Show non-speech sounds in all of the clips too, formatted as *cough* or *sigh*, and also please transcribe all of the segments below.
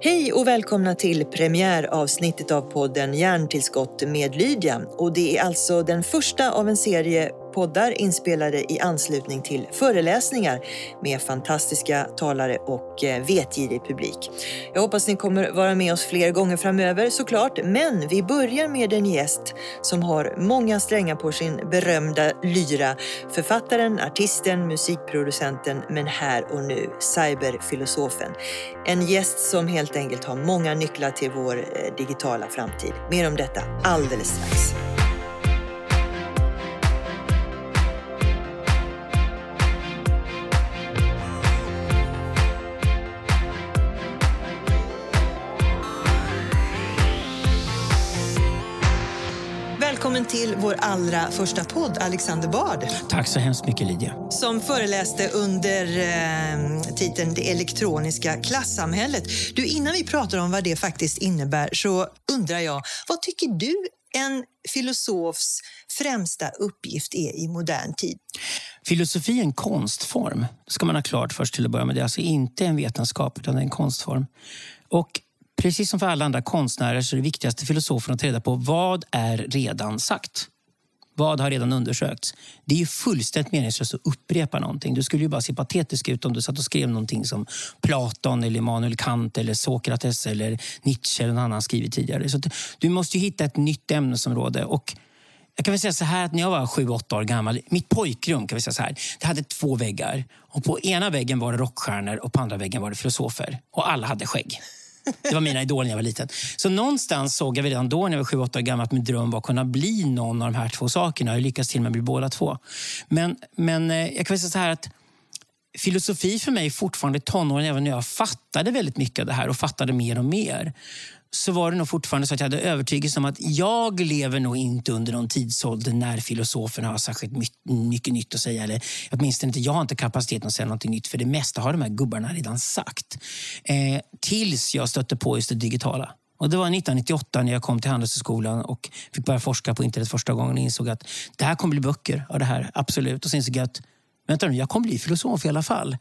Hej och välkomna till premiäravsnittet av podden Hjärntillskott med Lydia. Och det är alltså den första av en serie poddar inspelade i anslutning till föreläsningar med fantastiska talare och eh, vetgirig publik. Jag hoppas ni kommer vara med oss fler gånger framöver såklart, men vi börjar med en gäst som har många strängar på sin berömda lyra. Författaren, artisten, musikproducenten, men här och nu cyberfilosofen. En gäst som helt enkelt har många nycklar till vår eh, digitala framtid. Mer om detta alldeles strax. Vår allra första podd, Alexander Bard. Tack så hemskt mycket Lydia. Som föreläste under eh, titeln Det elektroniska klassamhället. Du, innan vi pratar om vad det faktiskt innebär så undrar jag, vad tycker du en filosofs främsta uppgift är i modern tid? Filosofi är en konstform. Ska man ha klart först till att börja med. Det är alltså inte en vetenskap utan en konstform. Och Precis som för alla andra konstnärer så är det viktigaste filosofen att ta reda på vad är redan sagt. Vad har redan undersökts? Det är ju fullständigt meningslöst att upprepa någonting. Du skulle ju bara se patetisk ut om du satt och skrev någonting som Platon, eller Immanuel Kant, eller Sokrates eller Nietzsche eller någon annan skrivit tidigare. Så du måste hitta ett nytt ämnesområde. Och jag kan väl säga så här att när jag var sju, åtta år gammal, mitt pojkrum kan vi säga så här, det hade två väggar. Och på ena väggen var det rockstjärnor och på andra väggen var det filosofer. Och alla hade skägg. Det var mina idoler när jag var liten. Så någonstans såg jag redan då när jag var 7 8 år gammal att min dröm var att kunna bli någon av de här två sakerna. Jag lyckades till och med bli båda två. Men, men eh, jag kan säga så här att filosofi för mig fortfarande tonåren, även när jag fattade väldigt mycket av det här och fattade mer och mer så var det nog fortfarande så att jag hade övertygelse om att jag lever nog inte under någon tidsålder när filosoferna har särskilt mycket nytt att säga. Eller åtminstone inte jag har inte kapaciteten att säga något nytt för det mesta har de här gubbarna redan sagt. Eh, tills jag stötte på just det digitala. Och det var 1998 när jag kom till Handelshögskolan och fick börja forska på internet första gången och insåg att det här kommer bli böcker av det här, absolut. Och sen insåg jag att vänta nu, jag kommer bli filosof i alla fall.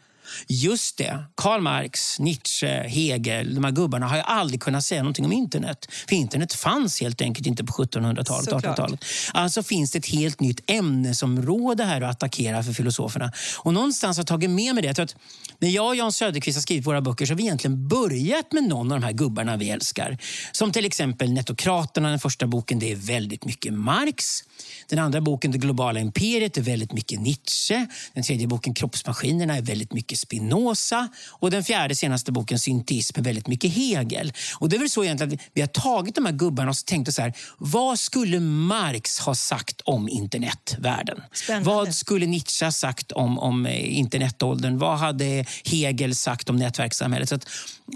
Just det, Karl Marx, Nietzsche, Hegel, de här gubbarna har ju aldrig kunnat säga någonting om internet. För internet fanns helt enkelt inte på 1700-talet 1800-talet. Alltså finns det ett helt nytt ämnesområde här att attackera för filosoferna. Och någonstans har jag tagit med mig det. Att när jag och Jan Söderqvist har skrivit våra böcker så har vi egentligen börjat med någon av de här gubbarna vi älskar. Som till exempel Netokraterna, den första boken, det är väldigt mycket Marx. Den andra boken, Det globala imperiet, är väldigt mycket Nietzsche. Den tredje boken, Kroppsmaskinerna, är väldigt mycket Spinoza. Och den fjärde senaste boken, Syntism, är väldigt mycket Hegel. Och det är väl så egentligen att vi har tagit de här gubbarna och tänkt så här, vad skulle Marx ha sagt om internetvärlden? Spännande. Vad skulle Nietzsche ha sagt om, om eh, internetåldern? Vad hade Hegel sagt om nätverkssamhället? Så att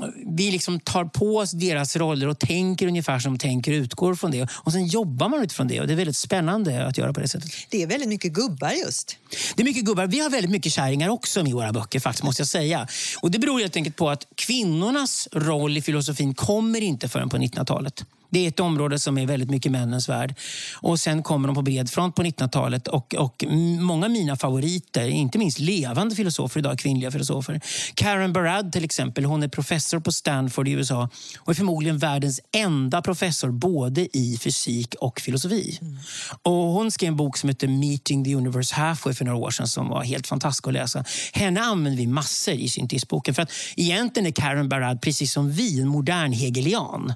eh, vi liksom tar på oss deras roller och tänker ungefär som tänker utgår från det. Och sen jobbar man utifrån det och det är väldigt spännande att göra på det sättet. Det är väldigt mycket gubbar just. Det är mycket gubbar. Vi har väldigt mycket kärringar också i våra böcker faktiskt, måste jag säga. Och det beror helt enkelt på att kvinnornas roll i filosofin kommer inte förrän på 1900-talet. Det är ett område som är väldigt mycket männens värld. Och sen kommer de på bred front på 1900-talet och, och många av mina favoriter, inte minst levande filosofer idag, kvinnliga filosofer. Karen Barad till exempel, hon är professor på Stanford i USA och är förmodligen världens enda professor både i fysik och filosofi. Mm. Och hon skrev en bok som heter Meeting the Universe Halfway för några år sedan som var helt fantastisk att läsa. Henne använder vi massor i syntesboken för att egentligen är Karen Barad precis som vi en modern hegelian.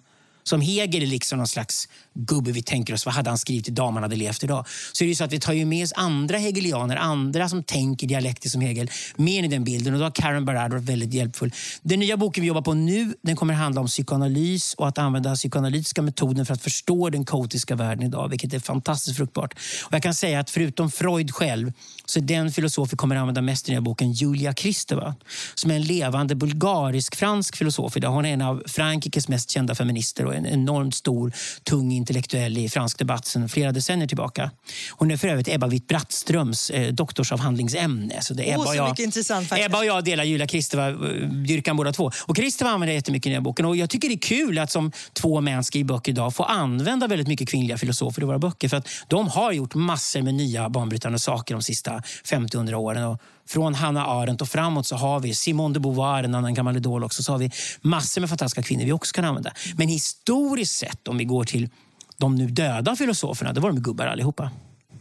Som Hegel är liksom någon slags gubbe vi tänker oss, vad hade han skrivit idag om han hade levt idag? Så är det så att vi tar ju med oss andra hegelianer, andra som tänker dialektiskt som Hegel, med i den bilden. Och då har Karen Barad varit väldigt hjälpfull. Den nya boken vi jobbar på nu, den kommer handla om psykoanalys och att använda psykoanalytiska metoden för att förstå den kaotiska världen idag, vilket är fantastiskt fruktbart. Och jag kan säga att förutom Freud själv, så är den filosof vi kommer att använda mest i den här boken Julia Kristeva, som är en levande bulgarisk-fransk filosof idag. Hon är en av Frankrikes mest kända feminister och en enormt stor, tung intellektuell i fransk debatt sedan flera decennier tillbaka. Hon är för övrigt Ebba Witt-Brattströms eh, doktorsavhandlingsämne. Så det är Ebba, oh, jag, intressant, Ebba och jag delar Julia Kristeva-dyrkan båda två. Och Kristeva använder jättemycket i den här boken. Och jag tycker det är kul att som två män skriver böcker idag få använda väldigt mycket kvinnliga filosofer i våra böcker. För att de har gjort massor med nya banbrytande saker de sista 50-100 åren. Och från Hanna Arendt och framåt så har vi Simone de Beauvoir, en annan gammal idol också. Så har vi massor med fantastiska kvinnor vi också kan använda. Men historiskt sett, om vi går till de nu döda filosoferna, då var de gubbar allihopa.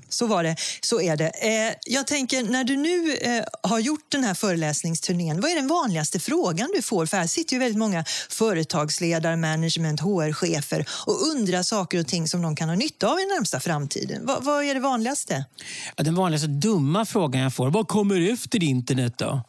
Så var det. Så är det. Eh, jag tänker, när du nu eh, har gjort den här föreläsningsturnén, vad är den vanligaste frågan du får? För här sitter ju väldigt många företagsledare, management, HR-chefer och undrar saker och ting som de kan ha nytta av i den närmsta framtiden. Vad, vad är det vanligaste? Ja, den vanligaste dumma frågan jag får, vad kommer efter internet då?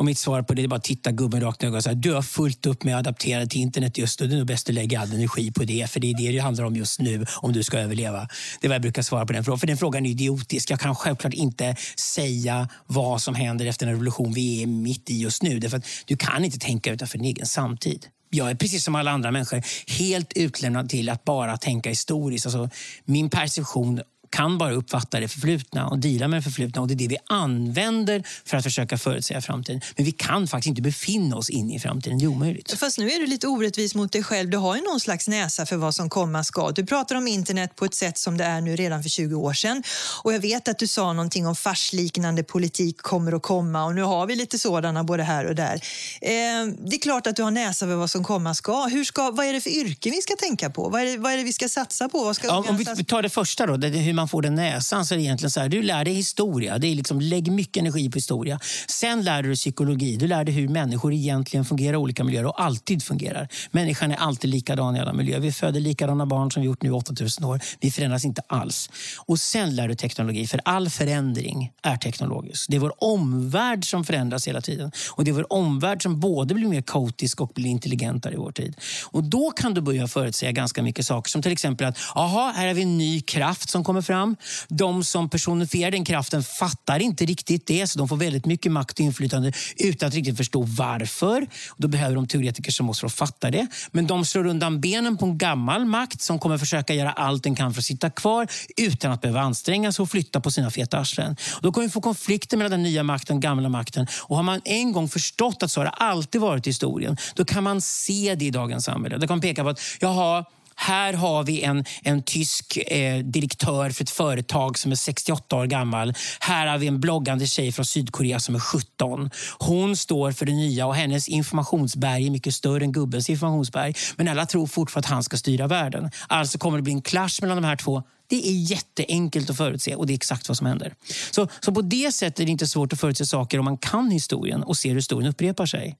Och mitt svar på det är bara att titta gubben rakt i ögonen och säga du har fullt upp med att adaptera till internet just nu. Det är nog bäst att lägga all energi på det, för det är det det handlar om just nu om du ska överleva. Det är vad jag brukar svara på den frågan. För den frågan är idiotisk. Jag kan självklart inte säga vad som händer efter den revolution vi är mitt i just nu. Därför att du kan inte tänka utanför din egen samtid jag är precis som alla andra människor helt utlämnad till att bara tänka historiskt. Alltså, min perception kan bara uppfatta det förflutna och dela med det förflutna. Och det är det vi använder för att försöka förutsäga framtiden. Men vi kan faktiskt inte befinna oss inne i framtiden. Det är omöjligt. Fast nu är du lite orättvis mot dig själv. Du har ju någon slags näsa för vad som komma ska. Du pratar om internet på ett sätt som det är nu redan för 20 år sedan. Och jag vet att du sa någonting om farsliknande politik kommer att komma och nu har vi lite sådana både här och där. Eh, det är klart att du har näsa för vad som komma ska. Hur ska vad är det för yrke vi ska tänka på? Vad är det, vad är det vi ska satsa på? Vad ska ja, om vi tar det första då, det hur man får den näsan så är det egentligen så här, du lär dig historia. Det är liksom, lägg mycket energi på historia. Sen lär du dig psykologi. Du lär dig hur människor egentligen fungerar i olika miljöer och alltid fungerar. Människan är alltid likadan i alla miljöer. Vi föder likadana barn som vi gjort nu 8000 år. Vi förändras inte alls. Och sen lär du teknologi, för all förändring är teknologisk. Det är vår omvärld som förändras hela tiden. Och det är vår omvärld som både blir mer kaotisk och blir intelligentare i vår tid. Och då kan du börja förutsäga ganska mycket saker som till exempel att, aha, här har vi en ny kraft som kommer fram. De som personifierar den kraften fattar inte riktigt det, så de får väldigt mycket makt och inflytande utan att riktigt förstå varför. Då behöver de teoretiker som oss för att fatta det. Men de slår undan benen på en gammal makt som kommer försöka göra allt den kan för att sitta kvar utan att behöva anstränga sig och flytta på sina feta arslen. Då kommer vi få konflikter mellan den nya makten och den gamla makten. Och har man en gång förstått att så har det alltid varit i historien, då kan man se det i dagens samhälle. Det kan peka på att jaha, här har vi en, en tysk eh, direktör för ett företag som är 68 år gammal. Här har vi en bloggande tjej från Sydkorea som är 17. Hon står för det nya och hennes informationsberg är mycket större än gubbens informationsberg. Men alla tror fortfarande att han ska styra världen. Alltså kommer det bli en clash mellan de här två det är jätteenkelt att förutse och det är exakt vad som händer. Så, så på det sättet är det inte svårt att förutse saker om man kan historien och ser hur historien upprepar sig.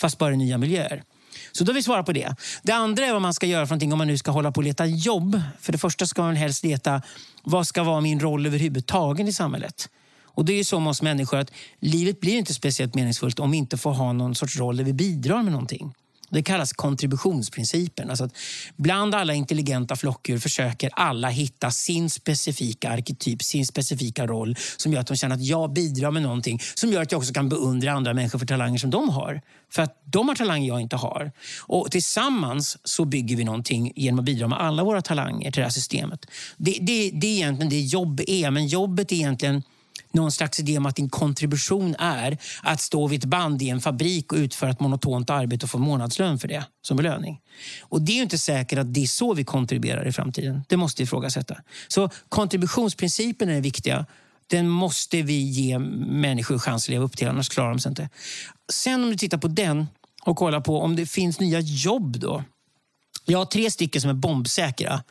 Fast bara i nya miljöer. Så då har vi svarat på det. Det andra är vad man ska göra för någonting om man nu ska hålla på och leta jobb. För det första ska man helst leta vad ska vara min roll överhuvudtaget i samhället. Och det är ju så med oss människor att livet blir inte speciellt meningsfullt om vi inte får ha någon sorts roll där vi bidrar med någonting. Det kallas kontributionsprincipen. Alltså att bland alla intelligenta flockdjur försöker alla hitta sin specifika arketyp, sin specifika roll som gör att de känner att jag bidrar med någonting som gör att jag också kan beundra andra människor för talanger som de har. För att de har talanger jag inte har. Och Tillsammans så bygger vi någonting genom att bidra med alla våra talanger till det här systemet. Det, det, det är egentligen det jobb är, men jobbet är egentligen någon slags idé om att din kontribution är att stå vid ett band i en fabrik och utföra ett monotont arbete och få månadslön för det som belöning. Och det är inte säkert att det är så vi kontribuerar i framtiden. Det måste vi ifrågasätta. Så kontributionsprincipen är det viktiga. Den måste vi ge människor chans att leva upp till, annars klarar de sig inte. Sen om du tittar på den och kollar på om det finns nya jobb då. Jag har tre stycken som är bombsäkra.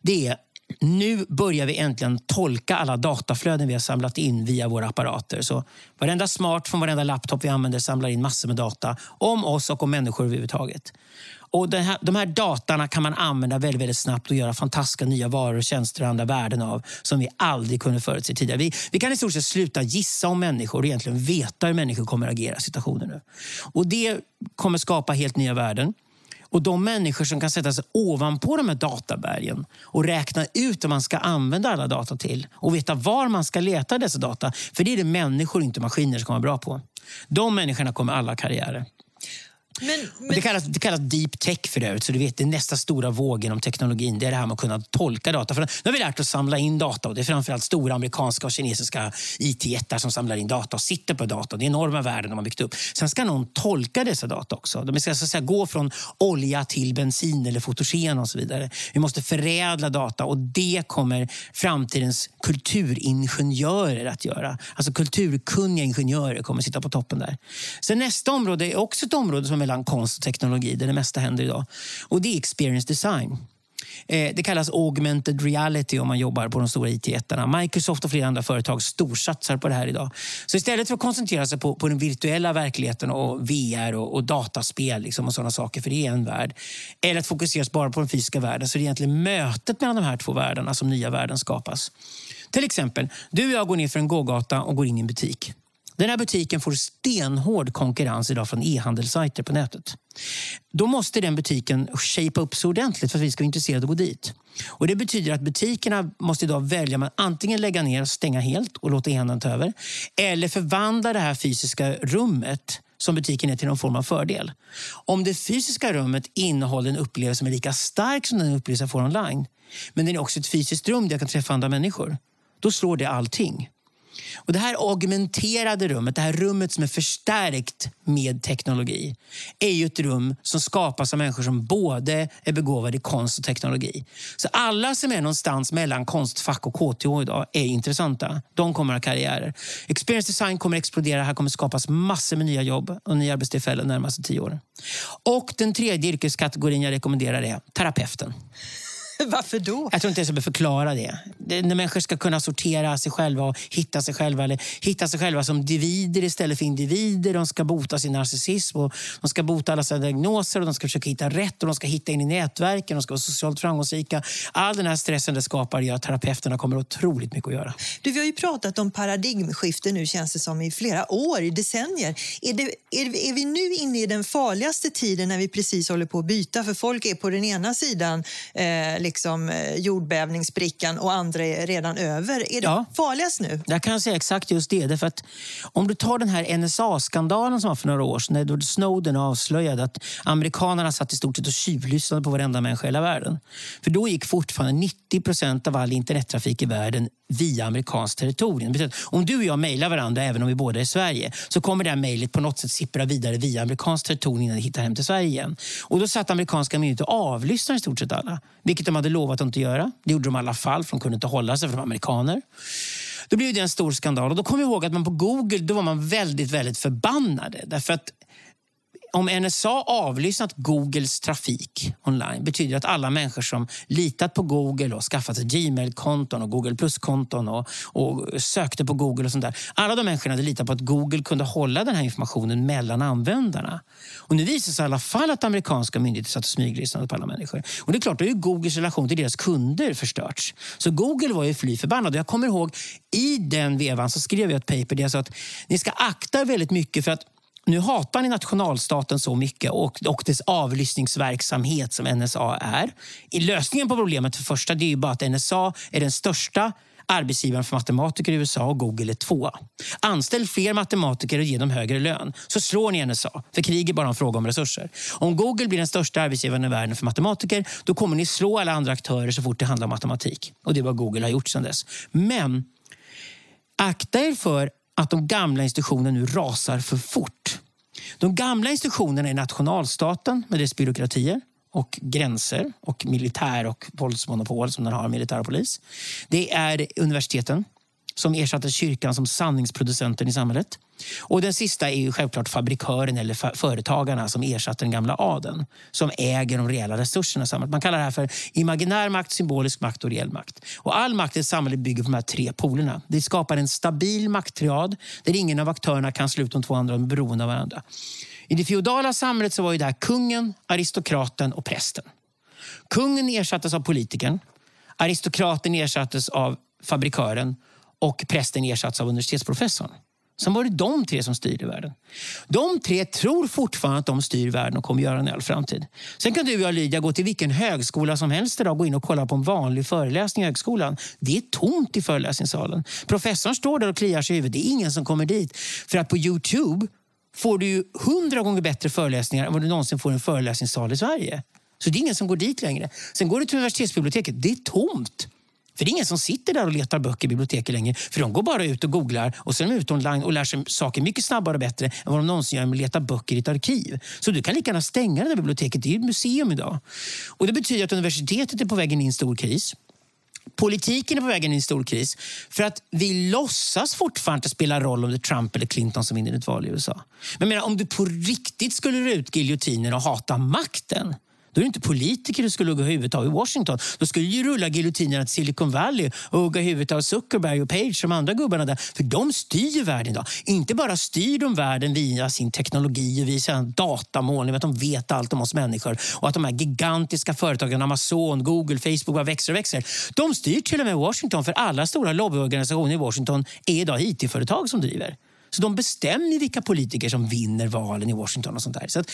Det är nu börjar vi äntligen tolka alla dataflöden vi har samlat in via våra apparater. Så varenda smartphone, varenda laptop vi använder samlar in massor med data om oss och om människor överhuvudtaget. Och här, de här datorna kan man använda väldigt, väldigt snabbt och göra fantastiska nya varor, tjänster och andra värden av som vi aldrig kunde förutse tidigare. Vi, vi kan i stort sett sluta gissa om människor och egentligen veta hur människor kommer att agera i situationer nu. Och det kommer skapa helt nya värden. Och de människor som kan sätta sig ovanpå de här databergen och räkna ut vad man ska använda alla data till och veta var man ska leta dessa data. För det är det människor, inte maskiner, som kommer vara bra på. De människorna kommer alla karriärer. Men, men... Det, kallas, det kallas deep tech för övrigt, så du vet det är nästa stora våg inom teknologin. Det är det här med att kunna tolka data. För nu har vi lärt oss samla in data och det är framförallt stora amerikanska och kinesiska IT-jättar som samlar in data och sitter på data. Det är enorma värden de har byggt upp. Sen ska någon tolka dessa data också. De ska så säga, gå från olja till bensin eller fotogen och så vidare. Vi måste förädla data och det kommer framtidens kulturingenjörer att göra. Alltså kulturkunniga ingenjörer kommer sitta på toppen där. Sen nästa område är också ett område som är mellan konst och teknologi där det mesta händer idag. Och det är experience design. Eh, det kallas augmented reality om man jobbar på de stora IT-jättarna. Microsoft och flera andra företag storsatsar på det här idag. Så istället för att koncentrera sig på, på den virtuella verkligheten och VR och, och dataspel liksom och sådana saker, för det är en värld, eller att fokusera bara på den fysiska världen, så det är det egentligen mötet mellan de här två världarna som nya världen skapas. Till exempel, du och jag går ner för en gågata och går in i en butik. Den här butiken får stenhård konkurrens idag från e-handelssajter på nätet. Då måste den butiken shape upp så ordentligt för att vi ska vara intresserade av att gå dit. Och det betyder att butikerna måste idag välja att antingen lägga ner och stänga helt och låta e-handeln ta över. Eller förvandla det här fysiska rummet som butiken är till någon form av fördel. Om det fysiska rummet innehåller en upplevelse som är lika stark som den upplevelse jag får online, men den är också ett fysiskt rum där jag kan träffa andra människor, då slår det allting. Och det här augmenterade rummet, det här rummet som är förstärkt med teknologi, är ju ett rum som skapas av människor som både är begåvade i konst och teknologi. Så alla som är någonstans mellan Konstfack och KTH idag är intressanta. De kommer att ha karriärer. Experience design kommer att explodera. Här kommer att skapas massor med nya jobb och nya arbetstillfällen de närmaste tio åren. Och den tredje yrkeskategorin jag rekommenderar är terapeuten. *laughs* Varför då? Jag tror inte jag ska förklara det. det. När människor ska kunna sortera sig själva och hitta sig själva eller hitta sig själva som divider istället för individer. De ska bota sin narcissism och de ska bota alla sina diagnoser och de ska försöka hitta rätt och de ska hitta in i nätverken. De ska vara socialt framgångsrika. All den här stressen det skapar gör att terapeuterna kommer otroligt mycket att göra. Du, vi har ju pratat om paradigmskifte nu känns det som i flera år, i decennier. Är, det, är, är vi nu inne i den farligaste tiden när vi precis håller på att byta? För folk är på den ena sidan eh, liksom eh, jordbävningsbrickan och andra är redan över. Är det ja. farligast nu? Jag kan säga exakt just det. Därför att om du tar den här NSA-skandalen som var för några år sedan, när Snowden avslöjade att amerikanerna satt i stort sett och tjuvlyssnade på varenda människa i hela världen. För då gick fortfarande 90 procent av all internettrafik i världen via amerikanskt territorium. Om du och jag mejlar varandra, även om vi båda är i Sverige, så kommer det här mejlet på något sätt sippra vidare via amerikanskt territorium innan det hittar hem till Sverige igen. Och då satt amerikanska myndigheter och avlyssnade i stort sett alla. Vilket de hade lovat att inte göra. Det gjorde de i alla fall, för de kunde inte hålla sig för de var amerikaner. Då blev det en stor skandal. Och då kommer jag ihåg att man på Google då var man väldigt, väldigt förbannade. Därför att om NSA avlyssnat Googles trafik online betyder det att alla människor som litat på Google och skaffat sig Gmail-konton och Google Plus-konton och, och, sökte på Google och sånt där. Alla de människorna hade litat på att Google kunde hålla den här informationen mellan användarna. Och nu visar det sig i alla fall att amerikanska myndigheter satt och smyglyssnade på alla människor. Och det är klart, då är Googles relation till deras kunder förstörts. Så Google var ju fly förbannad. Jag kommer ihåg i den vevan så skrev jag ett paper där jag sa att ni ska akta väldigt mycket för att nu hatar ni nationalstaten så mycket och, och dess avlyssningsverksamhet som NSA är. I lösningen på problemet för första det är bara att NSA är den största arbetsgivaren för matematiker i USA och Google är tvåa. Anställ fler matematiker och ge dem högre lön så slår ni NSA. För krig är bara en fråga om resurser. Om Google blir den största arbetsgivaren i världen för matematiker då kommer ni slå alla andra aktörer så fort det handlar om matematik. Och det är vad Google har gjort sedan dess. Men akta er för att de gamla institutionerna nu rasar för fort. De gamla institutionerna är nationalstaten med dess byråkratier och gränser och militär och våldsmonopol som den har, militär och polis. Det är universiteten som ersatte kyrkan som sanningsproducenten i samhället. Och den sista är ju självklart fabrikören eller företagarna som ersatte den gamla adeln som äger de reella resurserna i samhället. Man kallar det här för imaginär makt, symbolisk makt och reell makt. Och all makt i samhället bygger på de här tre polerna. Det skapar en stabil makttriad där ingen av aktörerna kan sluta de två andra är beroende av varandra. I det feodala samhället så var ju det här kungen, aristokraten och prästen. Kungen ersattes av politikern. Aristokraten ersattes av fabrikören och prästen ersatts av universitetsprofessorn. Sen var det de tre som styrde världen. De tre tror fortfarande att de styr världen och kommer göra det i all framtid. Sen kan du och jag Lydia gå till vilken högskola som helst idag och gå in och kolla på en vanlig föreläsning i högskolan. Det är tomt i föreläsningssalen. Professorn står där och kliar sig i huvudet. Det är ingen som kommer dit. För att på Youtube får du ju hundra gånger bättre föreläsningar än vad du någonsin får i en föreläsningssal i Sverige. Så det är ingen som går dit längre. Sen går du till universitetsbiblioteket. Det är tomt. För det är ingen som sitter där och letar böcker i biblioteket längre. För de går bara ut och googlar och sen är de ute online och lär sig saker mycket snabbare och bättre än vad de någonsin gör med att leta böcker i ett arkiv. Så du kan lika gärna stänga det där biblioteket. Det är ju ett museum idag. Och det betyder att universitetet är på väg in i en stor kris. Politiken är på väg in i en stor kris för att vi låtsas fortfarande spela roll om det är Trump eller Clinton som vinner ett val i USA. Men menar, om du på riktigt skulle röra ut giljotinen och hata makten då är det inte politiker du skulle hugga huvudet av i Washington. Då skulle du rulla giljotinerna till Silicon Valley och hugga huvudet av Zuckerberg och Page och de andra gubbarna där. För de styr världen idag. Inte bara styr de världen via sin teknologi och via sina datamoln, att de vet allt om oss människor och att de här gigantiska företagen, Amazon, Google, Facebook bara växer och växer. De styr till och med Washington för alla stora lobbyorganisationer i Washington är idag IT-företag som driver. Så de bestämmer vilka politiker som vinner valen i Washington. och sånt där. Så att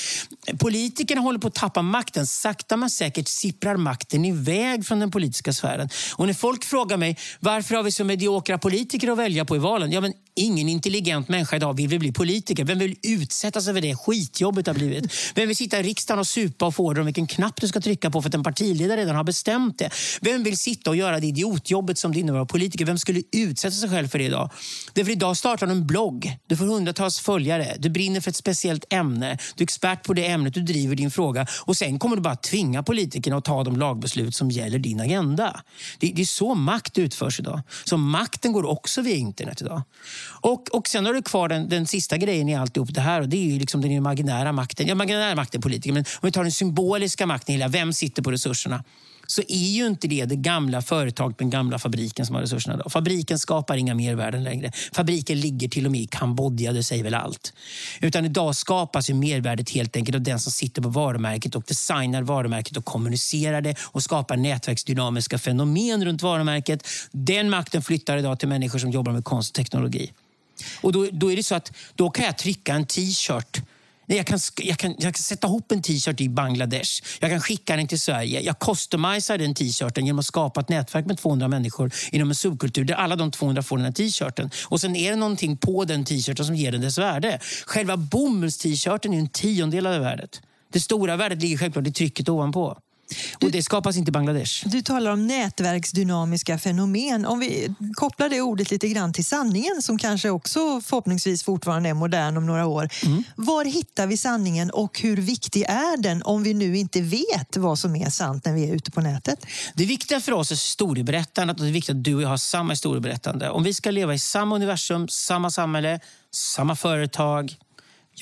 Politikerna håller på att tappa makten. Sakta men säkert sipprar makten iväg från den politiska sfären. Och när folk frågar mig varför har vi så mediokra politiker att välja på i valen? Ja, men ingen intelligent människa idag vill väl bli politiker. Vem vill utsätta sig för det skitjobbet har blivit? Vem vill sitta i riksdagen och supa och få order om vilken knapp du ska trycka på för att en partiledare redan har bestämt det? Vem vill sitta och göra det idiotjobbet som det innebär att vara politiker? Vem skulle utsätta sig själv för det idag? Därför idag startar du en blogg du får hundratals följare. Du brinner för ett speciellt ämne. Du är expert på det ämnet. Du driver din fråga. Och Sen kommer du bara tvinga politikerna att ta de lagbeslut som gäller din agenda. Det, det är så makt utförs idag. Så makten går också via internet idag. Och, och Sen har du kvar den, den sista grejen i alltihop det här. Och det är ju liksom den imaginära makten. Ja, imaginära makten politiker. Men om vi tar den symboliska makten, hela vem sitter på resurserna? Så är ju inte det det gamla företaget, den gamla fabriken som har resurserna. Då. Fabriken skapar inga mervärden längre. Fabriken ligger till och med i Kambodja, det säger väl allt. Utan idag skapas ju mervärdet helt enkelt av den som sitter på varumärket och designar varumärket och kommunicerar det och skapar nätverksdynamiska fenomen runt varumärket. Den makten flyttar idag till människor som jobbar med konst och teknologi. Och då, då är det så att då kan jag trycka en t-shirt jag kan, jag, kan, jag kan sätta ihop en t-shirt i Bangladesh. Jag kan skicka den till Sverige. Jag customisar den t-shirten genom att skapa ett nätverk med 200 människor inom en subkultur där alla de 200 får den här t-shirten. Och sen är det någonting på den t-shirten som ger den dess värde. Själva bomulls-t-shirten är en tiondel av det värdet. Det stora värdet ligger självklart i trycket ovanpå. Och det skapas inte i Bangladesh. Du talar om nätverksdynamiska fenomen. Om vi kopplar det ordet lite grann till sanningen som kanske också förhoppningsvis fortfarande är modern om några år. Mm. Var hittar vi sanningen och hur viktig är den om vi nu inte vet vad som är sant när vi är ute på nätet? Det viktiga för oss är historieberättandet och det är viktigt att du och jag har samma historieberättande. Om vi ska leva i samma universum, samma samhälle, samma företag,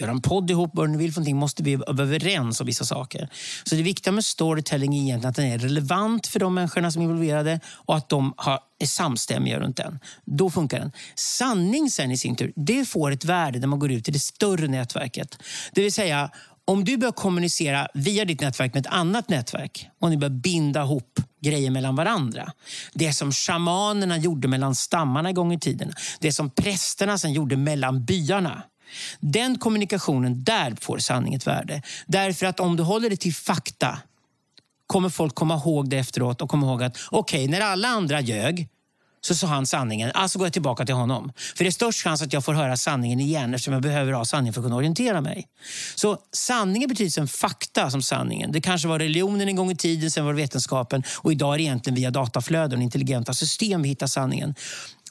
göra en podd ihop, vad du vill för någonting, måste vi vara överens om vissa saker. Så det viktiga med storytelling är egentligen att den är relevant för de människorna som är involverade och att de har, är samstämmiga runt den. Då funkar den. Sanning sen i sin tur, det får ett värde när man går ut i det större nätverket. Det vill säga, om du börjar kommunicera via ditt nätverk med ett annat nätverk och ni börjar binda ihop grejer mellan varandra. Det som shamanerna gjorde mellan stammarna en gång i tiden. Det som prästerna sen gjorde mellan byarna. Den kommunikationen, där får sanning ett värde. Därför att om du håller det till fakta kommer folk komma ihåg det efteråt och komma ihåg att okej, okay, när alla andra ljög så sa han sanningen. Alltså går jag tillbaka till honom. För det är störst chans att jag får höra sanningen igen eftersom jag behöver ha sanningen för att kunna orientera mig. Så sanningen betyder som fakta som sanningen. Det kanske var religionen en gång i tiden, sen var det vetenskapen och idag är det egentligen via dataflöden och intelligenta system vi hittar sanningen.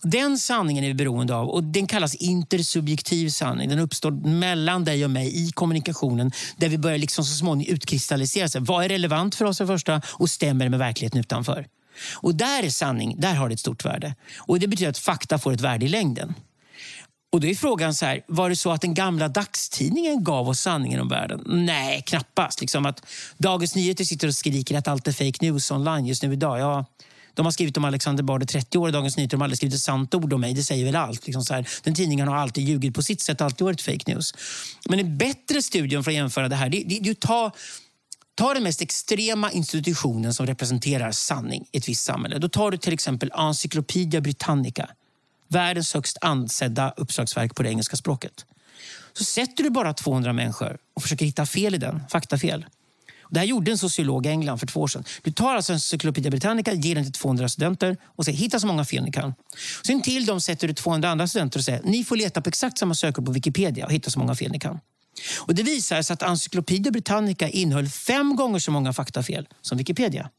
Den sanningen är vi beroende av och den kallas intersubjektiv sanning. Den uppstår mellan dig och mig i kommunikationen där vi börjar liksom så småningom utkristallisera sig. Vad är relevant för oss för första och stämmer med verkligheten utanför? Och där är sanning, där har det ett stort värde. Och Det betyder att fakta får ett värde i längden. Och då är frågan så här, var det så att den gamla dagstidningen gav oss sanningen om världen? Nej, knappast. Liksom att Dagens Nyheter sitter och skriker att allt är fake news online just nu idag. Ja, de har skrivit om Alexander Bard i 30 år i Dagens Nyheter. De har aldrig skrivit ett sant ord om mig. Det säger väl allt. Liksom så här. Den tidningen har alltid ljugit på sitt sätt, alltid varit fake news. Men en bättre studie för att jämföra det här, det, det, det ta Ta den mest extrema institutionen som representerar sanning i ett visst samhälle. Då tar du till exempel Encyclopedia Britannica. Världens högst ansedda uppslagsverk på det engelska språket. Så sätter du bara 200 människor och försöker hitta fel i den, faktafel. Det här gjorde en sociolog i England för två år sedan. Du tar alltså Encyclopedia Britannica, ger den till 200 studenter och säger hitta så många fel ni kan. Sen till dem sätter du 200 andra studenter och säger ni får leta på exakt samma sökord på Wikipedia och hitta så många fel ni kan. Och det visar sig att Encyclopedia Britannica innehöll fem gånger så många faktafel som Wikipedia.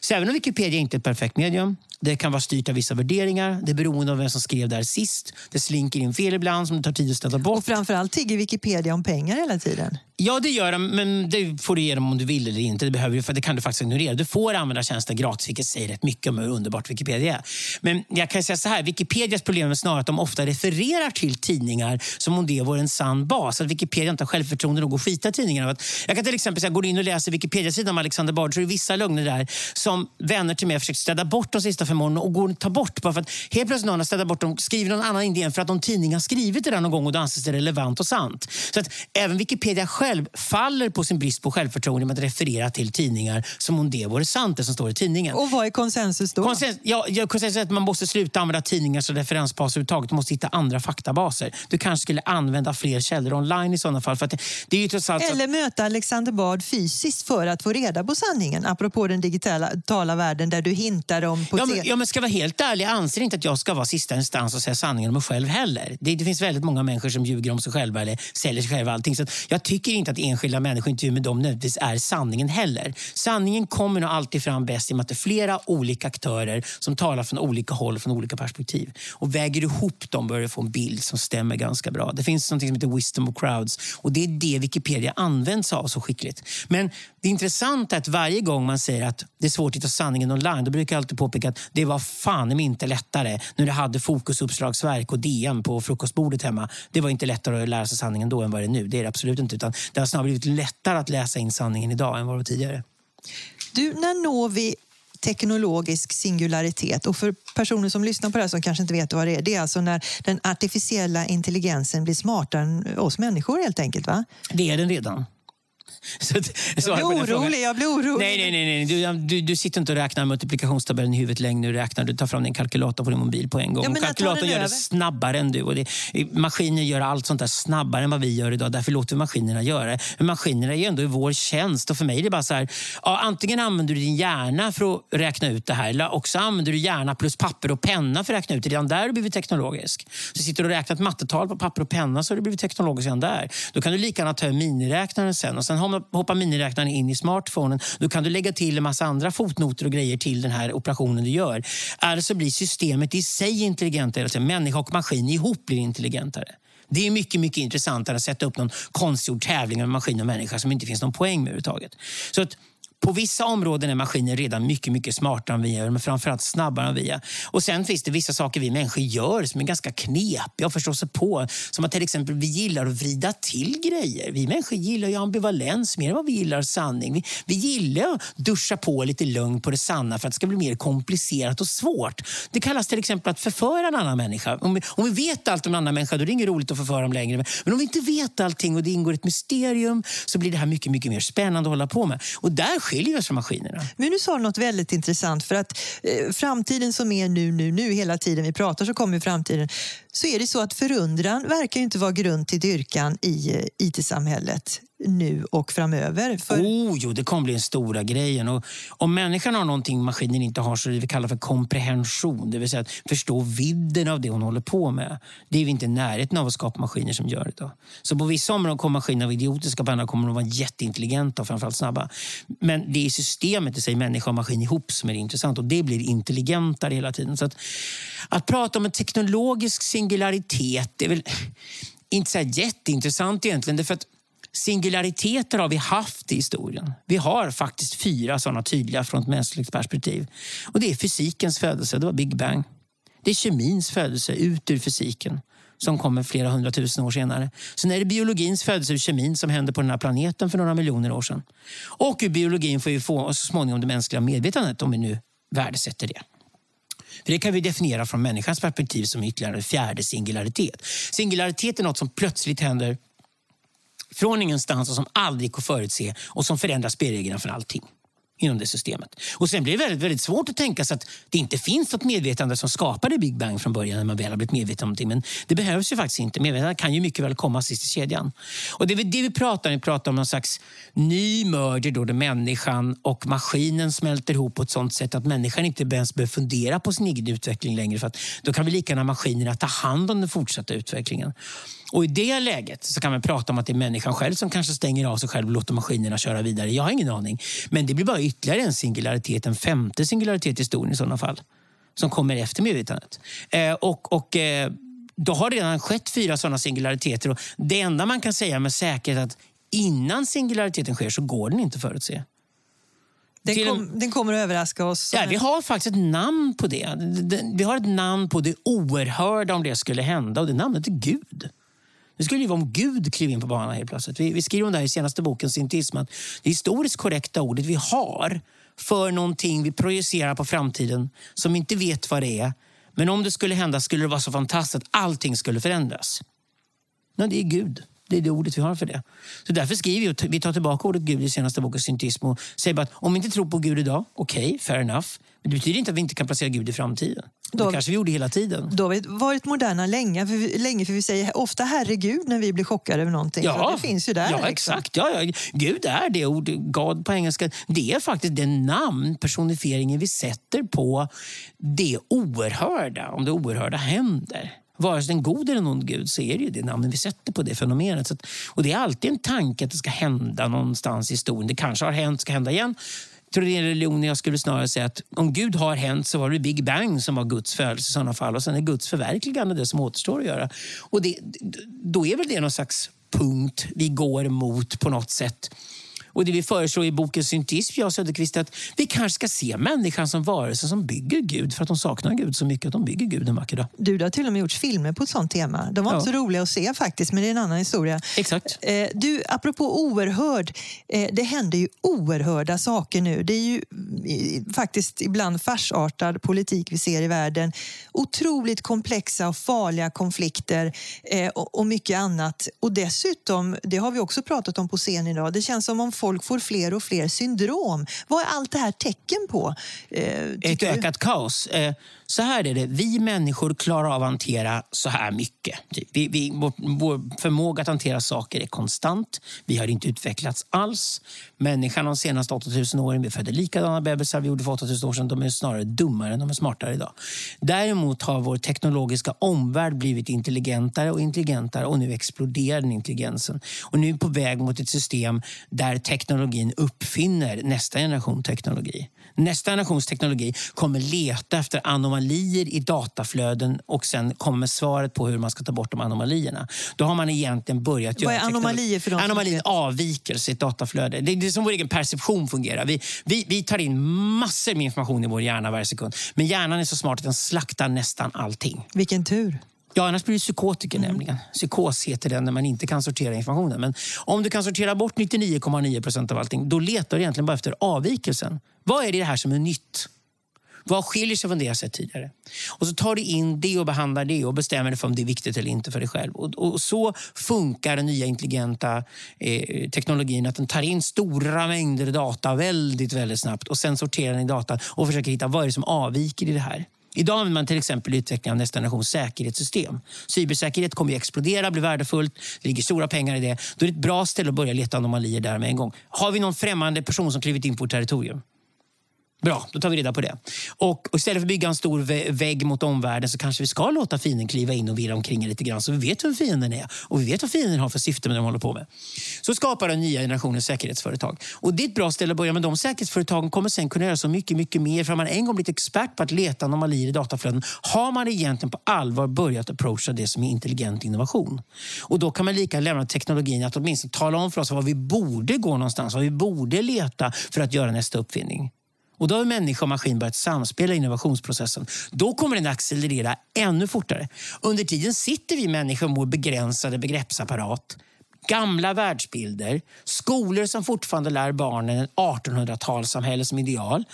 Så även om Wikipedia inte är ett perfekt medium, det kan vara styrt av vissa värderingar, det är beroende av vem som skrev där sist, det slinker in fel ibland som det tar tid att städa bort. Och framförallt tigger Wikipedia om pengar hela tiden. Ja, det gör de, men det får du ge dem om du vill eller inte. Det, behöver, för det kan du faktiskt ignorera. Du får använda tjänsten gratis, vilket säger rätt mycket om hur underbart Wikipedia är. Men jag kan säga så här, Wikipedias problem är snarare att de ofta refererar till tidningar som om det vore en sann bas. Att Wikipedia inte har självförtroende nog att skita i tidningarna. Jag kan till exempel säga, går in och läser Wikipedia-sidan om Alexander Bard så är det vissa lögner där som vänner till mig har försökt städa bort de sista fem åren och går och tar bort. Bara för att helt plötsligt någon har städat bort dem, skriver någon annan idé för att någon tidning har skrivit det där någon gång och då anses det relevant och sant. Så att även Wikipedia själv faller på sin brist på självförtroende med att referera till tidningar som om det vore sant det som står i tidningen. Och vad är konsensus då? Konsens, ja, konsensus är att man måste sluta använda tidningar som referensbas överhuvudtaget. Du måste hitta andra faktabaser. Du kanske skulle använda fler källor online i sådana fall. För det, det är ju trots allt Eller möta Alexander Bard fysiskt för att få reda på sanningen. Apropå den digitala världen där du hintar om... På ja, men, ja, men ska vara helt ärlig, jag anser inte att jag ska vara sista instans och säga sanningen om mig själv heller. Det, det finns väldigt många människor som ljuger om sig själva eller säljer sig själva. Allting. Så jag tycker inte att enskilda människointervjuer med dem nödvändigtvis är sanningen heller. Sanningen kommer nog alltid fram bäst i och med att det är flera olika aktörer som talar från olika håll, från olika perspektiv. Och väger ihop dem börjar du få en bild som stämmer ganska bra. Det finns något som heter wisdom of crowds och det är det Wikipedia används av så skickligt. Men det intressanta är att varje gång man säger att det är svårt att hitta sanningen online, då brukar jag alltid påpeka att det var fan inte lättare när du hade fokusuppslagsverk och DM på frukostbordet hemma. Det var inte lättare att lära sig sanningen då än vad det är nu. Det är det absolut inte. Utan det har snarare blivit lättare att läsa in sanningen idag än vad det var tidigare. Du, när når vi teknologisk singularitet. Och för personer som lyssnar på det här som kanske inte vet vad det är, det är alltså när den artificiella intelligensen blir smartare än oss människor helt enkelt, va? Det är den redan. *laughs* Så, jag blir orolig, jag blir orolig. Nej, nej, nej. nej. Du, du, du sitter inte och räknar multiplikationstabellen i huvudet längre. Du, räknar, du tar fram din kalkylator på din mobil på en gång. Ja, Kalkylatorn gör det snabbare än du. Och det, maskiner gör allt sånt där snabbare än vad vi gör idag. Därför låter vi maskinerna göra det. Men maskinerna är ju ändå i vår tjänst. Och för mig är det bara så här, ja, antingen använder du din hjärna för att räkna ut det här. Eller också använder du hjärna plus papper och penna för att räkna ut det. Redan där har du blivit teknologisk. Så sitter du och räknar ett mattetal på papper och penna så har du blivit teknologisk redan där. Då kan du lika gärna ta miniräknaren sen. Och sen hoppar miniräknaren in i smartphonen. Då kan du lägga till en massa andra fotnoter och grejer till den här operationen du gör. Alltså blir systemet i sig intelligentare. Alltså människa och maskin ihop blir intelligentare. Det är mycket, mycket intressantare att sätta upp någon konstgjord tävling med maskin och människa som inte finns någon poäng med överhuvudtaget. Så att på vissa områden är maskiner redan mycket, mycket smartare än vi är, men framförallt snabbare än vi är. Och sen finns det vissa saker vi människor gör som är ganska knepiga att förstå sig på. Som att till exempel vi gillar att vrida till grejer. Vi människor gillar ju ambivalens mer än vad vi gillar sanning. Vi, vi gillar att duscha på lite lögn på det sanna för att det ska bli mer komplicerat och svårt. Det kallas till exempel att förföra en annan människa. Om vi, om vi vet allt om en annan människa då är det inget roligt att förföra dem längre. Men om vi inte vet allting och det ingår ett mysterium så blir det här mycket, mycket mer spännande att hålla på med. Och där skiljer oss från maskinerna. Men du sa något väldigt intressant för att eh, framtiden som är nu, nu, nu hela tiden vi pratar så kommer framtiden. Så är det så att förundran verkar inte vara grund till dyrkan i eh, IT-samhället nu och framöver. För... Oh, jo, det kommer bli den stora grejen. Och om människan har någonting maskinen inte har så är det vi kallar för komprehension. Det vill säga att förstå vidden av det hon håller på med. Det är vi inte i närheten av att skapa maskiner som gör idag. Så på vissa områden kommer maskiner vara idiotiska, på andra kommer de vara jätteintelligenta och framförallt snabba. Men det är systemet i sig, människa och maskin ihop, som är intressant och det blir intelligentare hela tiden. Så att, att prata om en teknologisk singularitet är väl inte så jätteintressant egentligen. Därför att Singulariteter har vi haft i historien. Vi har faktiskt fyra sådana tydliga från ett mänskligt perspektiv. Och Det är fysikens födelse, det var Big Bang. Det är kemins födelse ut ur fysiken som kommer flera hundratusen år senare. Sen är det biologins födelse ur kemin som hände på den här planeten för några miljoner år sedan. Och ur biologin får vi få så småningom det mänskliga medvetandet om vi nu värdesätter det. För Det kan vi definiera från människans perspektiv som ytterligare en fjärde singularitet. Singularitet är något som plötsligt händer från ingenstans och som aldrig går att förutse och som förändrar spelreglerna för allting inom det systemet. Och Sen blir det väldigt, väldigt svårt att tänka sig att det inte finns något medvetande som skapade Big Bang från början när man väl har blivit medveten om någonting. Men det behövs ju faktiskt inte. Medvetandet kan ju mycket väl komma sist i kedjan. Och det är det vi pratar om. Vi pratar om någon slags ny merger då, där människan och maskinen smälter ihop på ett sånt sätt att människan inte ens behöver fundera på sin egen utveckling längre. För att då kan vi lika gärna maskinerna ta hand om den fortsatta utvecklingen. Och I det läget så kan man prata om att det är människan själv som kanske stänger av sig själv och låter maskinerna köra vidare. Jag har ingen aning. Men det blir bara ytterligare en singularitet, en femte singularitet i historien i sådana fall. Som kommer efter medvetandet. Eh, och, och eh, då har det redan skett fyra sådana singulariteter. Och det enda man kan säga med säkerhet är att innan singulariteten sker så går den inte att förutse. Den, kom, den, kommer att överraska oss. Ja, vi har faktiskt ett namn på det. Vi har ett namn på det oerhörda om det skulle hända och det namnet är Gud. Det skulle ju vara om Gud klev in på banan helt plötsligt. Vi, vi skriver om det här i senaste boken, Sintism, att det historiskt korrekta ordet vi har för någonting vi projicerar på framtiden som vi inte vet vad det är. Men om det skulle hända skulle det vara så fantastiskt att allting skulle förändras. Men det är Gud. Det är det ordet vi har för det. Så därför skriver vi, vi tar tillbaka ordet Gud i senaste boken Syntism och säger bara att om vi inte tror på Gud idag, okej, okay, fair enough. Men det betyder inte att vi inte kan placera Gud i framtiden. Då, det kanske vi gjorde hela tiden. Då har vi varit moderna länge, för vi, länge för vi säger ofta herregud när vi blir chockade över någonting. Ja, det finns ju där. Ja, liksom. exakt. Ja, ja. Gud är det ord, God på engelska. Det är faktiskt det namn, personifieringen vi sätter på det oerhörda, om det oerhörda händer vare sig en god eller en ond gud så är det ju det namnet vi sätter på det fenomenet. Så att, och det är alltid en tanke att det ska hända någonstans i historien. Det kanske har hänt, ska hända igen. Jag tror det är en religion jag skulle snarare säga att om Gud har hänt så var det Big Bang som var Guds födelse i sådana fall. Och sen är Guds förverkligande det som återstår att göra. Och det, då är väl det någon slags punkt vi går mot på något sätt. Och det vi föreslår i boken Syntism, jag och Söderqvist, är att vi kanske ska se människan som varelse som bygger Gud för att de saknar Gud så mycket att de bygger Gud en vacker dag. Du, det har till och med gjorts filmer på ett sånt tema. De var ja. inte så roliga att se faktiskt, men det är en annan historia. Exakt. Eh, du, apropå oerhörd, eh, det händer ju oerhörda saker nu. Det är ju faktiskt ibland farsartad politik vi ser i världen. Otroligt komplexa och farliga konflikter eh, och, och mycket annat. Och dessutom, det har vi också pratat om på scen idag, det känns som om folk får fler och fler syndrom. Vad är allt det här tecken på? Eh, Ett ökat kaos. Eh, så här är det, vi människor klarar av att hantera så här mycket. Typ. Vi, vi, vår, vår, förmåga att hantera saker är konstant. Vi har inte utvecklats alls. Människan de senaste 8000 åren, vi födde likadana bebisar vi gjorde för 8000 år sedan. De är snarare dummare än de är smartare idag. Däremot har vår teknologiska omvärld blivit intelligentare och intelligentare och nu exploderar den intelligensen. Och nu är vi på väg mot ett system där teknologin uppfinner nästa generation teknologi. Nästa generations teknologi kommer leta efter anomalier i dataflöden och sen kommer svaret på hur man ska ta bort de anomalierna. Då har man egentligen börjat göra... Vad är anomalier för de Anomalier är avvikelse i ett dataflöde. Det är, det som vår egen perception fungerar. Vi, vi, vi tar in massor med information i vår hjärna varje sekund. Men hjärnan är så smart att den slaktar nästan allting. Vilken tur. Ja, annars blir du psykotiker mm. nämligen. Psykos heter den när man inte kan sortera informationen. Men om du kan sortera bort 99,9 procent av allting, då letar du egentligen bara efter avvikelsen. Vad är det här som är nytt? Vad skiljer sig från det jag sett tidigare? Och så tar du in det och behandlar det och bestämmer dig för om det är viktigt eller inte för dig själv. Och, och så funkar den nya intelligenta eh, teknologin. Att den tar in stora mängder data väldigt, väldigt snabbt och sen sorterar den i datan och försöker hitta vad är det som avviker i det här. Idag använder man till exempel utveckling av nästa generations säkerhetssystem. Cybersäkerhet kommer att explodera, bli värdefullt. Det ligger stora pengar i det. Då är det ett bra ställe att börja leta anomalier där med en gång. Har vi någon främmande person som klivit in på vårt territorium? Bra, då tar vi reda på det. Och, istället för att bygga en stor vägg mot omvärlden så kanske vi ska låta fienden kliva in och virra omkring lite grann så vi vet vem fienden är och vi vet vad fienden har för syfte med det de håller på med. Så skapar den nya generationen säkerhetsföretag. Och det är ett bra ställe att börja med. De säkerhetsföretagen kommer sen kunna göra så mycket, mycket mer. För man en gång blivit expert på att leta anomalier i dataflöden har man egentligen på allvar börjat approacha det som är intelligent innovation. Och då kan man lika lämna teknologin att åtminstone tala om för oss var vi borde gå någonstans, var vi borde leta för att göra nästa uppfinning. Och då har människa och maskin börjat samspela i innovationsprocessen. Då kommer den att accelerera ännu fortare. Under tiden sitter vi människor med vår begränsade begreppsapparat gamla världsbilder, skolor som fortfarande lär barnen 1800-talssamhälle som ideal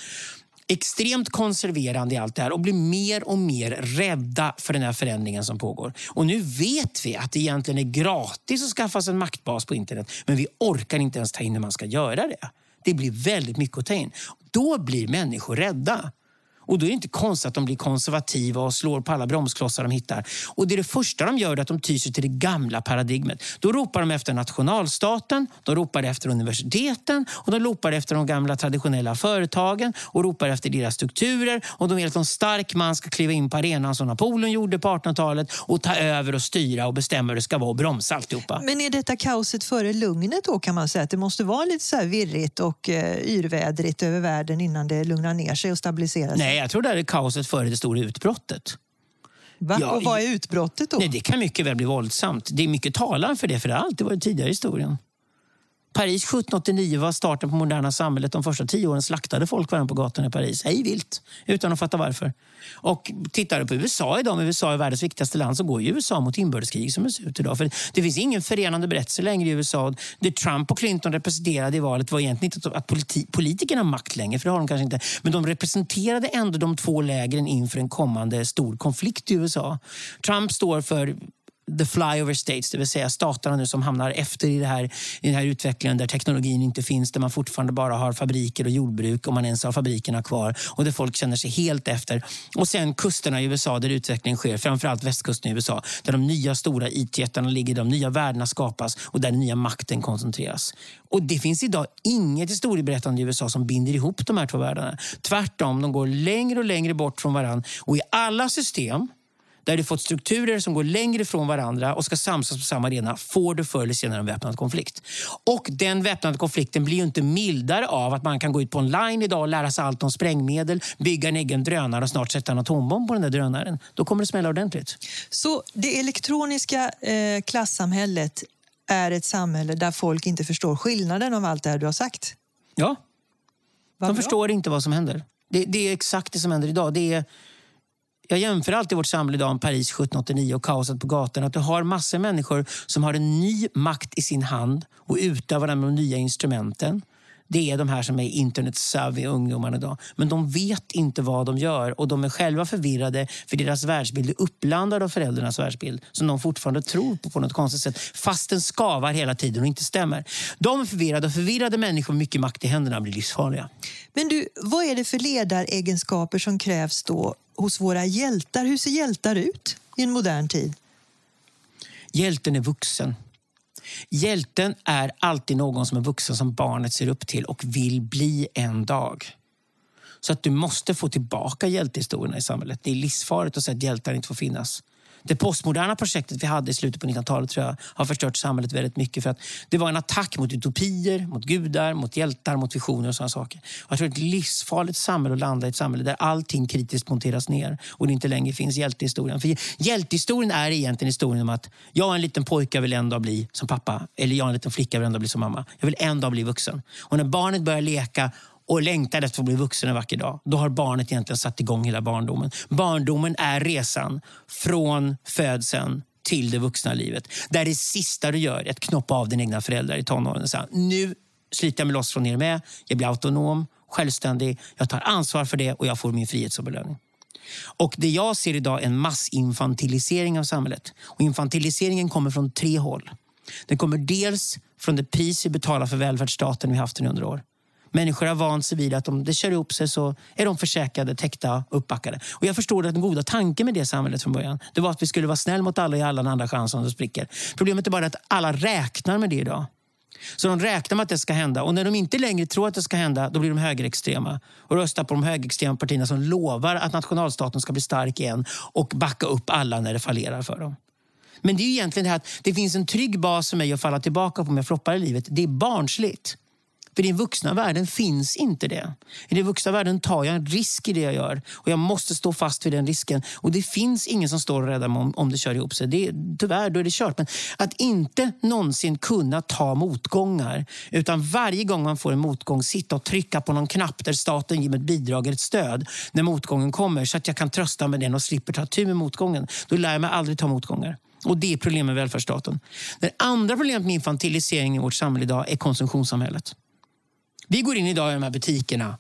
extremt konserverande i allt det här och blir mer och mer rädda för den här förändringen som pågår. Och nu vet vi att det egentligen är gratis att skaffa sig en maktbas på internet, men vi orkar inte ens ta in hur man ska göra det. Det blir väldigt mycket att ta in. Då blir människor rädda. Och då är det inte konstigt att de blir konservativa och slår på alla bromsklossar de hittar. Och det är det första de gör, är att de tyr sig till det gamla paradigmet. Då ropar de efter nationalstaten, de ropar efter universiteten och de ropar efter de gamla traditionella företagen och ropar efter deras strukturer. Och de vill att en stark man ska kliva in på arenan som Napoleon gjorde på 1800-talet och ta över och styra och bestämma hur det ska vara och bromsa alltihopa. Men är detta kaoset före lugnet då kan man säga? Att det måste vara lite så här virrigt och uh, yrvädrigt över världen innan det lugnar ner sig och stabiliserar sig? Nej, jag tror det är kaoset före det stora utbrottet. Va? Ja, och vad är utbrottet då? Nej, det kan mycket väl bli våldsamt. Det är mycket talan för det, för det har alltid varit tidigare i historien. Paris 1789 var starten på moderna samhället. De första tio åren slaktade folk varandra på gatorna i Paris. Hej vilt, utan att fatta varför. Och tittar du på USA idag, om USA är världens viktigaste land, så går ju USA mot inbördeskrig som det ser ut idag. För det finns ingen förenande berättelse längre i USA. Det Trump och Clinton representerade i valet var egentligen inte att politi politikerna har makt längre, för det har de kanske inte. Men de representerade ändå de två lägren inför en kommande stor konflikt i USA. Trump står för the flyover states, det vill säga staterna nu som hamnar efter i, det här, i den här utvecklingen där teknologin inte finns, där man fortfarande bara har fabriker och jordbruk om man ens har fabrikerna kvar och där folk känner sig helt efter. Och sen kusterna i USA där utveckling sker, framförallt västkusten i USA, där de nya stora IT-jättarna ligger, de nya värdena skapas och där den nya makten koncentreras. Och det finns idag inget historieberättande i USA som binder ihop de här två världarna. Tvärtom, de går längre och längre bort från varandra och i alla system där du fått strukturer som går längre från varandra och ska samsas på samma arena får du förr eller senare en väpnad konflikt. Och den väpnade konflikten blir ju inte mildare av att man kan gå ut på online idag och lära sig allt om sprängmedel, bygga en egen drönare och snart sätta en atombomb på den där drönaren. Då kommer det smälla ordentligt. Så det elektroniska eh, klassamhället är ett samhälle där folk inte förstår skillnaden av allt det här du har sagt? Ja. Vad De bra. förstår inte vad som händer. Det, det, är exakt det som händer idag. Det är jag jämför alltid vårt samhälle idag med Paris 1789 och kaoset på gatorna. Att du har massor av människor som har en ny makt i sin hand och utövar den med de nya instrumenten. Det är de här som är internet-savvy ungdomarna idag. Men de vet inte vad de gör och de är själva förvirrade för deras världsbild är uppblandad av föräldrarnas världsbild som de fortfarande tror på på något konstigt sätt fast den skavar hela tiden och inte stämmer. De är förvirrade och förvirrade människor med mycket makt i händerna blir livsfarliga. Men du, vad är det för ledaregenskaper som krävs då hos våra hjältar? Hur ser hjältar ut i en modern tid? Hjälten är vuxen. Hjälten är alltid någon som är vuxen som barnet ser upp till och vill bli en dag. Så att du måste få tillbaka hjältehistorierna i samhället. Det är livsfarligt att säga att hjältar inte får finnas. Det postmoderna projektet vi hade i slutet på 1900-talet tror jag har förstört samhället väldigt mycket. för att Det var en attack mot utopier, mot gudar, mot hjältar, mot visioner och sådana saker. Och jag tror att det är ett livsfarligt samhälle att landa i ett samhälle där allting kritiskt monteras ner och det inte längre finns hjältehistorien. För hjältehistorien är egentligen historien om att jag är en liten pojke vill en dag bli som pappa. Eller jag är en liten flicka vill en dag bli som mamma. Jag vill en dag bli vuxen. Och när barnet börjar leka och längtar efter att bli vuxen en vacker dag, då har barnet egentligen satt igång hela barndomen. Barndomen är resan från födseln till det vuxna livet. Där det sista du gör är att knoppa av dina egna föräldrar i tonåren och säga nu sliter jag mig loss från er med. Jag blir autonom, självständig, jag tar ansvar för det och jag får min frihet som belöning. Och det jag ser idag är en massinfantilisering av samhället. Och infantiliseringen kommer från tre håll. Den kommer dels från det pris vi betalar för välfärdsstaten vi haft den under år. Människor har vant sig vid att om det kör ihop sig så är de försäkrade, täckta uppbackade. Och jag förstår att den goda tanken med det samhället från början det var att vi skulle vara snäll mot alla i alla den andra chansen om spricker. Problemet är bara att alla räknar med det idag. Så de räknar med att det ska hända. Och när de inte längre tror att det ska hända, då blir de högerextrema. Och röstar på de högerextrema partierna som lovar att nationalstaten ska bli stark igen och backa upp alla när det fallerar för dem. Men det är egentligen det här att det finns en trygg bas för mig att falla tillbaka på om jag floppar i livet. Det är barnsligt. För i den vuxna världen finns inte det. I den vuxna världen tar jag en risk i det jag gör och jag måste stå fast vid den risken. Och det finns ingen som står och räddar mig om, om det kör ihop sig. Det, tyvärr, då är det kört. Men att inte någonsin kunna ta motgångar utan varje gång man får en motgång sitta och trycka på någon knapp där staten ger mig ett bidrag eller ett stöd när motgången kommer så att jag kan trösta med den och slipper ta tur med motgången. Då lär jag mig aldrig ta motgångar. Och Det är problemet med välfärdsstaten. Det andra problemet med infantilisering i vårt samhälle idag är konsumtionssamhället. Vi går in idag i de här butikerna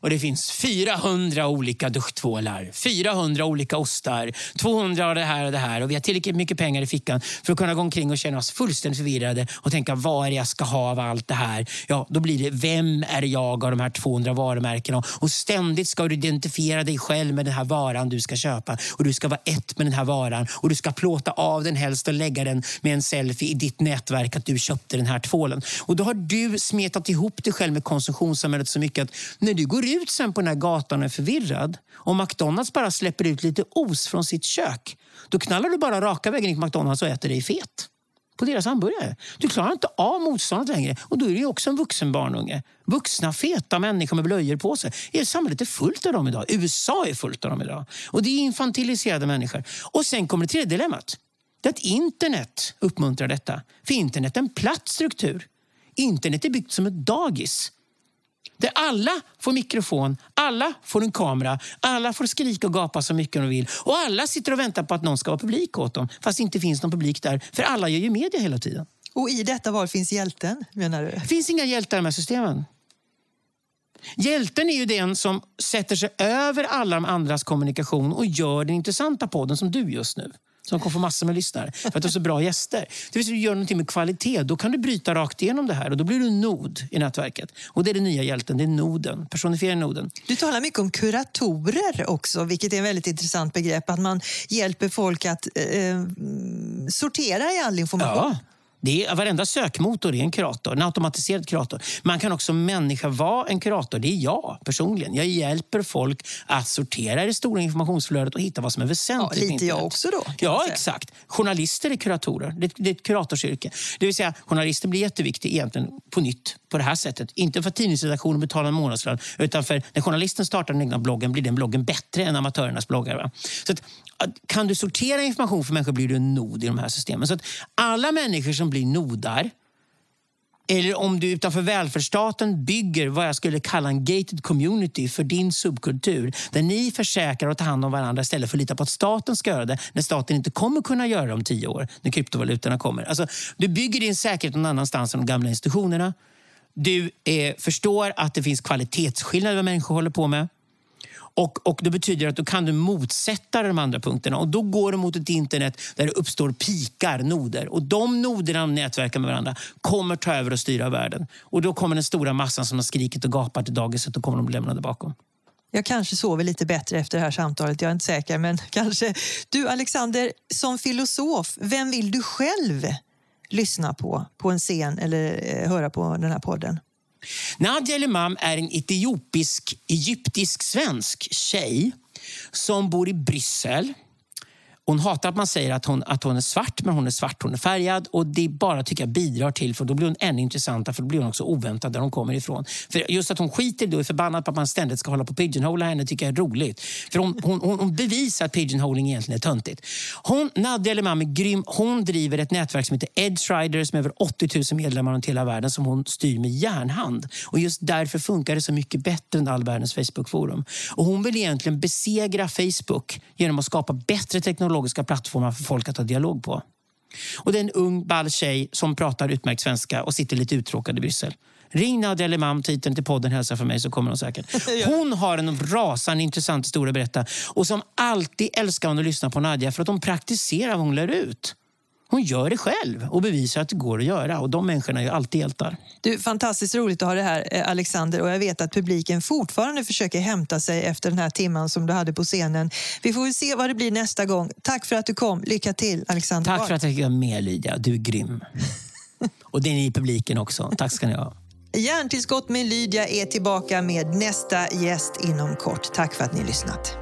och det finns 400 olika duschtvålar, 400 olika ostar, 200 av det här och det här och vi har tillräckligt mycket pengar i fickan för att kunna gå omkring och känna oss fullständigt förvirrade och tänka vad är det jag ska ha av allt det här? Ja, då blir det vem är jag av de här 200 varumärkena? Och ständigt ska du identifiera dig själv med den här varan du ska köpa och du ska vara ett med den här varan och du ska plåta av den helst och lägga den med en selfie i ditt nätverk att du köpte den här tvålen. Och då har du smetat ihop dig själv med konsumtionssamhället så mycket att när du går ut sen på den här gatan och är förvirrad och McDonalds bara släpper ut lite os från sitt kök, då knallar du bara raka vägen in till McDonalds och äter dig fet på deras hamburgare. Du klarar inte av motståndet längre. Och då är du också en vuxen barnunge. Vuxna, feta människor med blöjor på sig. Samhället är fullt av dem idag. USA är fullt av dem idag. Och det är infantiliserade människor. Och sen kommer det tredje dilemmat. Det är att internet uppmuntrar detta. För internet är en platt struktur. Internet är byggt som ett dagis. Där alla får mikrofon, alla får en kamera, alla får skrika och gapa så mycket de vill. Och alla sitter och väntar på att någon ska vara publik åt dem. Fast det inte finns någon publik där, för alla gör ju media hela tiden. Och i detta val finns hjälten, menar du? Det finns inga hjältar i de här systemen. Hjälten är ju den som sätter sig över alla de andras kommunikation och gör den intressanta podden som du just nu som kommer få massor med lyssnare för att du har så bra gäster. Det vill säga, du gör någonting med kvalitet. Då kan du bryta rakt igenom det här och då blir du nod i nätverket. Och det är den nya hjälten, det är noden. Personifiera noden. Du talar mycket om kuratorer också, vilket är ett väldigt intressant begrepp. Att man hjälper folk att eh, sortera i all information. Ja. Det är, varenda sökmotor är en kurator, en automatiserad kurator. Man kan också människa vara en kurator. Det är jag personligen. Jag hjälper folk att sortera det stora informationsflödet och hitta vad som är väsentligt. Ja, lite jag också då. Ja, exakt. Journalister är kuratorer. Det, det är ett kuratorsyrke. Det vill säga, journalister blir jätteviktig egentligen på nytt på det här sättet. Inte för att tidningsredaktionen betalar en månadslön, utan för när journalisten startar den egna bloggen blir den bloggen bättre än amatörernas bloggar. Va? Så att, kan du sortera information för människor blir du en nod i de här systemen. Så att alla människor som blir nodar, eller om du utanför välfärdsstaten bygger vad jag skulle kalla en gated community för din subkultur, där ni försäkrar och tar hand om varandra istället för att lita på att staten ska göra det, när staten inte kommer kunna göra det om tio år, när kryptovalutorna kommer. Alltså, du bygger din säkerhet någon annanstans än de gamla institutionerna. Du eh, förstår att det finns kvalitetsskillnader vad människor håller på med. Och, och Det betyder att då kan du motsätta de andra punkterna och då går du mot ett internet där det uppstår pikar, noder. Och de noderna nätverkar med varandra kommer ta över och styra världen. Och då kommer den stora massan som har skrikit och gapat i dagiset och kommer de lämnade bakom. Jag kanske sover lite bättre efter det här samtalet, jag är inte säker. Men *laughs* kanske. Du Alexander, som filosof, vem vill du själv lyssna på på en scen eller eh, höra på den här podden? Nadia Elimam är en etiopisk, egyptisk-svensk tjej som bor i Bryssel hon hatar att man säger att hon, att hon är svart, men hon är svart, hon är färgad. Och Det bara tycker jag bidrar till, för då blir hon ännu intressantare, för då blir hon också oväntad där hon kommer ifrån. För Just att hon skiter då är förbannad på att man ständigt ska hålla på pigeonhola henne tycker jag är roligt. För hon, hon, hon bevisar att pigeonholing egentligen är töntigt. Hon, Nadia Lemam är grym. Hon driver ett nätverk som heter Edge Riders med över 80 000 medlemmar runt hela världen som hon styr med järnhand. Och just därför funkar det så mycket bättre än all världens Facebookforum. Och hon vill egentligen besegra Facebook genom att skapa bättre teknologi teknologiska plattformar för folk att ha dialog på. Och det är en ung ball tjej som pratar utmärkt svenska och sitter lite uttråkad i Bryssel. Ring Nadia Lemam, titeln till podden Hälsa för mig så kommer hon säkert. *laughs* Hon har en rasande intressant historia att berätta och som alltid älskar hon att lyssna på Nadia för att hon praktiserar vad hon lär ut. Hon gör det själv och bevisar att det går att göra. Och de människorna är ju alltid hjältar. Du, fantastiskt roligt att ha det här, eh, Alexander. Och jag vet att publiken fortfarande försöker hämta sig efter den här timman som du hade på scenen. Vi får väl se vad det blir nästa gång. Tack för att du kom. Lycka till, Alexander. Tack för att jag fick vara med, Lydia. Du är grym. *laughs* och det är ni i publiken också. Tack ska ni ha. Hjärntillskott med Lydia är tillbaka med nästa gäst inom kort. Tack för att ni lyssnat.